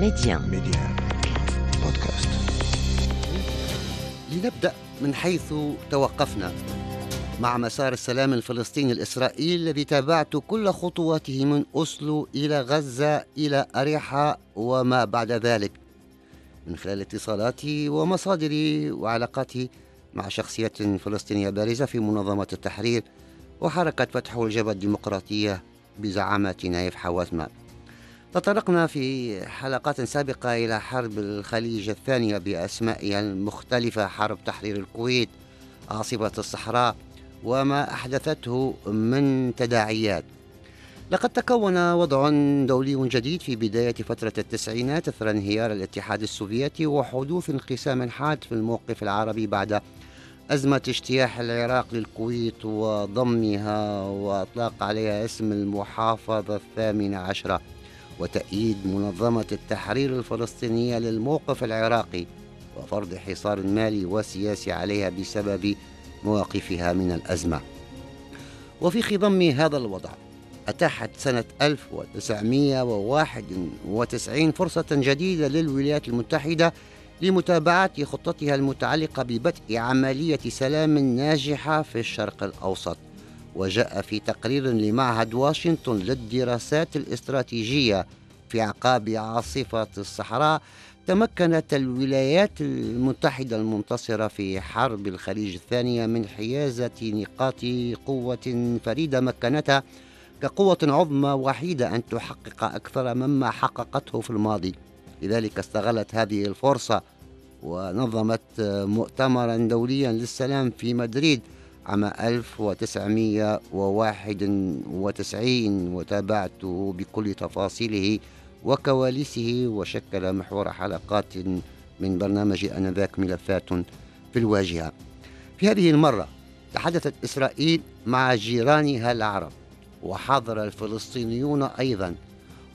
ميديان ميديان بودكاست. لنبدأ من حيث توقفنا مع مسار السلام الفلسطيني الإسرائيلي الذي تابعت كل خطواته من أوسلو إلى غزة إلى أريحا وما بعد ذلك. من خلال اتصالاتي ومصادري وعلاقاتي مع شخصيات فلسطينية بارزة في منظمة التحرير وحركة فتح الجبهة الديمقراطية بزعامة نايف حواتمة تطرقنا في حلقات سابقة إلى حرب الخليج الثانية بأسمائها المختلفة حرب تحرير الكويت عاصفة الصحراء وما أحدثته من تداعيات. لقد تكون وضع دولي جديد في بداية فترة التسعينات أثر انهيار الاتحاد السوفيتي وحدوث انقسام حاد في الموقف العربي بعد أزمة اجتياح العراق للكويت وضمها وأطلاق عليها اسم المحافظة الثامنة عشرة. وتأييد منظمة التحرير الفلسطينية للموقف العراقي وفرض حصار مالي وسياسي عليها بسبب مواقفها من الأزمة. وفي خضم هذا الوضع أتاحت سنة 1991 فرصة جديدة للولايات المتحدة لمتابعة خطتها المتعلقة ببدء عملية سلام ناجحة في الشرق الأوسط. وجاء في تقرير لمعهد واشنطن للدراسات الاستراتيجية في أعقاب عاصفة الصحراء تمكنت الولايات المتحدة المنتصرة في حرب الخليج الثانية من حيازة نقاط قوة فريدة مكنتها كقوة عظمى وحيدة أن تحقق أكثر مما حققته في الماضي. لذلك استغلت هذه الفرصة ونظمت مؤتمرا دوليا للسلام في مدريد عام 1991 وتابعته بكل تفاصيله وكواليسه وشكل محور حلقات من برنامج آنذاك ملفات في الواجهة. في هذه المرة تحدثت إسرائيل مع جيرانها العرب وحضر الفلسطينيون أيضا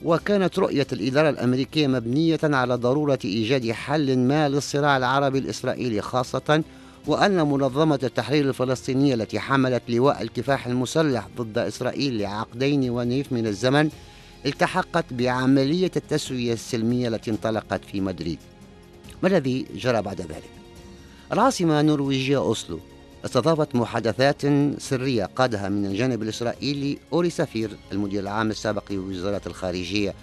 وكانت رؤية الإدارة الأمريكية مبنية على ضرورة إيجاد حل ما للصراع العربي الاسرائيلي خاصة وأن منظمة التحرير الفلسطينية التي حملت لواء الكفاح المسلح ضد إسرائيل لعقدين ونيف من الزمن التحقت بعملية التسوية السلمية التي انطلقت في مدريد ما الذي جرى بعد ذلك؟ العاصمة النرويجية أوسلو استضافت محادثات سرية قادها من الجانب الإسرائيلي أوري سفير المدير العام السابق لوزارة الخارجية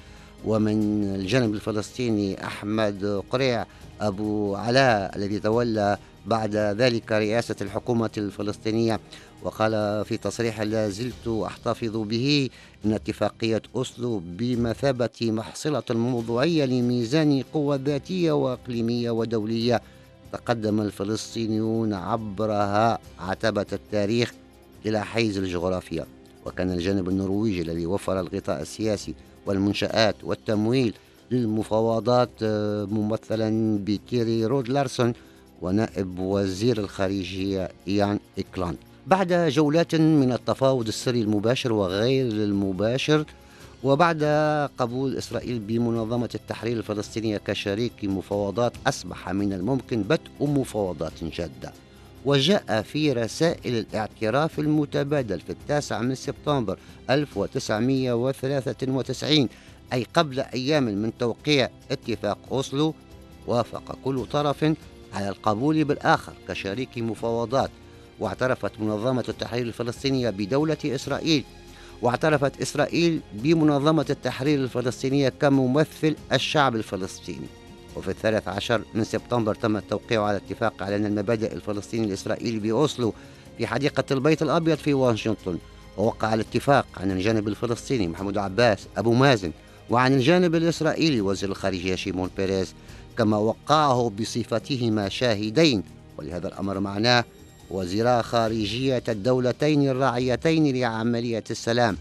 ومن الجانب الفلسطيني أحمد قريع أبو علاء الذي تولى بعد ذلك رئاسة الحكومة الفلسطينية. وقال في تصريح لا زلت أحتفظ به. إن اتفاقية أسلو بمثابة محصلة موضوعية لميزان قوة ذاتية وإقليمية ودولية. تقدم الفلسطينيون عبرها عتبة التاريخ إلى حيز الجغرافيا. وكان الجانب النرويجي الذي وفر الغطاء السياسي والمنشآت والتمويل للمفاوضات ممثلا بكيري رود لارسون ونائب وزير الخارجية إيان إكلان بعد جولات من التفاوض السري المباشر وغير المباشر وبعد قبول إسرائيل بمنظمة التحرير الفلسطينية كشريك مفاوضات أصبح من الممكن بدء مفاوضات جادة. وجاء في رسائل الاعتراف المتبادل في التاسع من سبتمبر 1993 أي قبل أيام من توقيع اتفاق أوسلو وافق كل طرف على القبول بالآخر كشريك مفاوضات. واعترفت منظمة التحرير الفلسطينية بدولة إسرائيل. واعترفت إسرائيل بمنظمة التحرير الفلسطينية كممثل الشعب الفلسطيني. وفي الثالث عشر من سبتمبر تم التوقيع على اتفاق على المبادئ الفلسطيني الإسرائيلي بأوسلو في حديقة البيت الأبيض في واشنطن. ووقع الاتفاق عن الجانب الفلسطيني محمود عباس أبو مازن وعن الجانب الإسرائيلي وزير الخارجية شيمون بيريز كما وقعه بصفتهما شاهدين ولهذا الأمر معناه وزيرا خارجية الدولتين الراعيتين لعملية السلام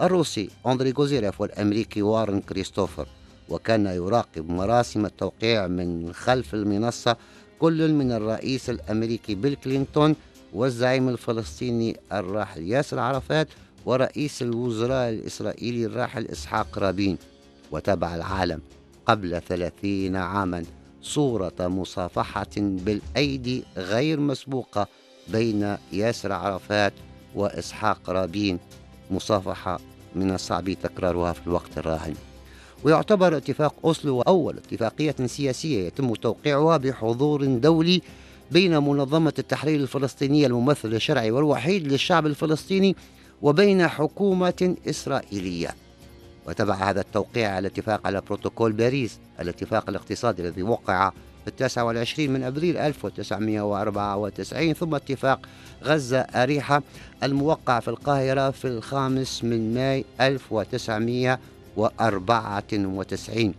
الروسي أندري كوزيريف والأمريكي وارن كريستوفر. وكان يراقب مراسم التوقيع من خلف المنصة كل من الرئيس الأمريكي بيل كلينتون والزعيم الفلسطيني الراحل ياسر عرفات ورئيس الوزراء الإسرائيلي الراحل إسحاق رابين. وتابع العالم قبل ثلاثين عاما صورة مصافحة بالأيدي غير مسبوقة بين ياسر عرفات وإسحاق رابين مصافحة من الصعب تكرارها في الوقت الراهن. ويعتبر اتفاق أوسلو أول اتفاقية سياسية يتم توقيعها بحضور دولي بين منظمة التحرير الفلسطينية الممثل الشرعي والوحيد للشعب الفلسطيني وبين حكومة إسرائيلية. وتبع هذا التوقيع على الاتفاق على بروتوكول باريس. الاتفاق الاقتصادي الذي وقع في التاسع والعشرين من أبريل 1994 ثم اتفاق غزة أريحة الموقع في القاهرة في الخامس من ماي 1994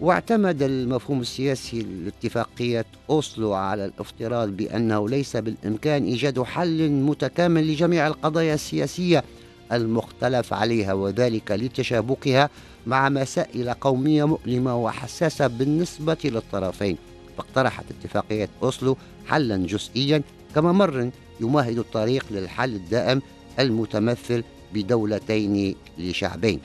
واعتمد المفهوم السياسي لاتفاقية أوسلو على الافتراض بأنه ليس بالإمكان إيجاد حل متكامل لجميع القضايا السياسية المختلف عليها وذلك لتشابكها مع مسائل قومية مؤلمة وحساسة بالنسبة للطرفين. فاقترحت اتفاقية أوسلو حلا جزئيا كممر يمهد الطريق للحل الدائم المتمثل بدولتين لشعبين.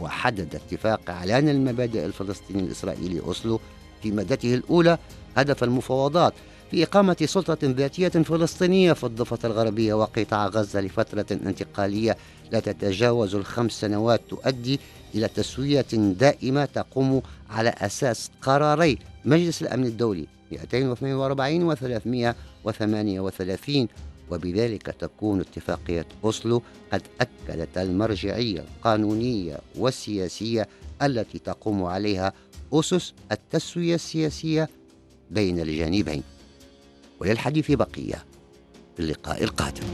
وحدد اتفاق إعلان المبادئ الفلسطيني الإسرائيلي أوسلو في مادته الأولى هدف المفاوضات في إقامة سلطة ذاتية فلسطينية في الضفة الغربية وقطاع غزة لفترة انتقالية لا تتجاوز الخمس سنوات تؤدي إلى تسوية دائمة تقوم على أساس قراري مجلس الأمن الدولي 242 و 338 وبذلك تكون اتفاقية أوسلو قد أكدت المرجعية القانونية والسياسية التي تقوم عليها أسس التسوية السياسية بين الجانبين. وللحديث بقية في اللقاء القادم.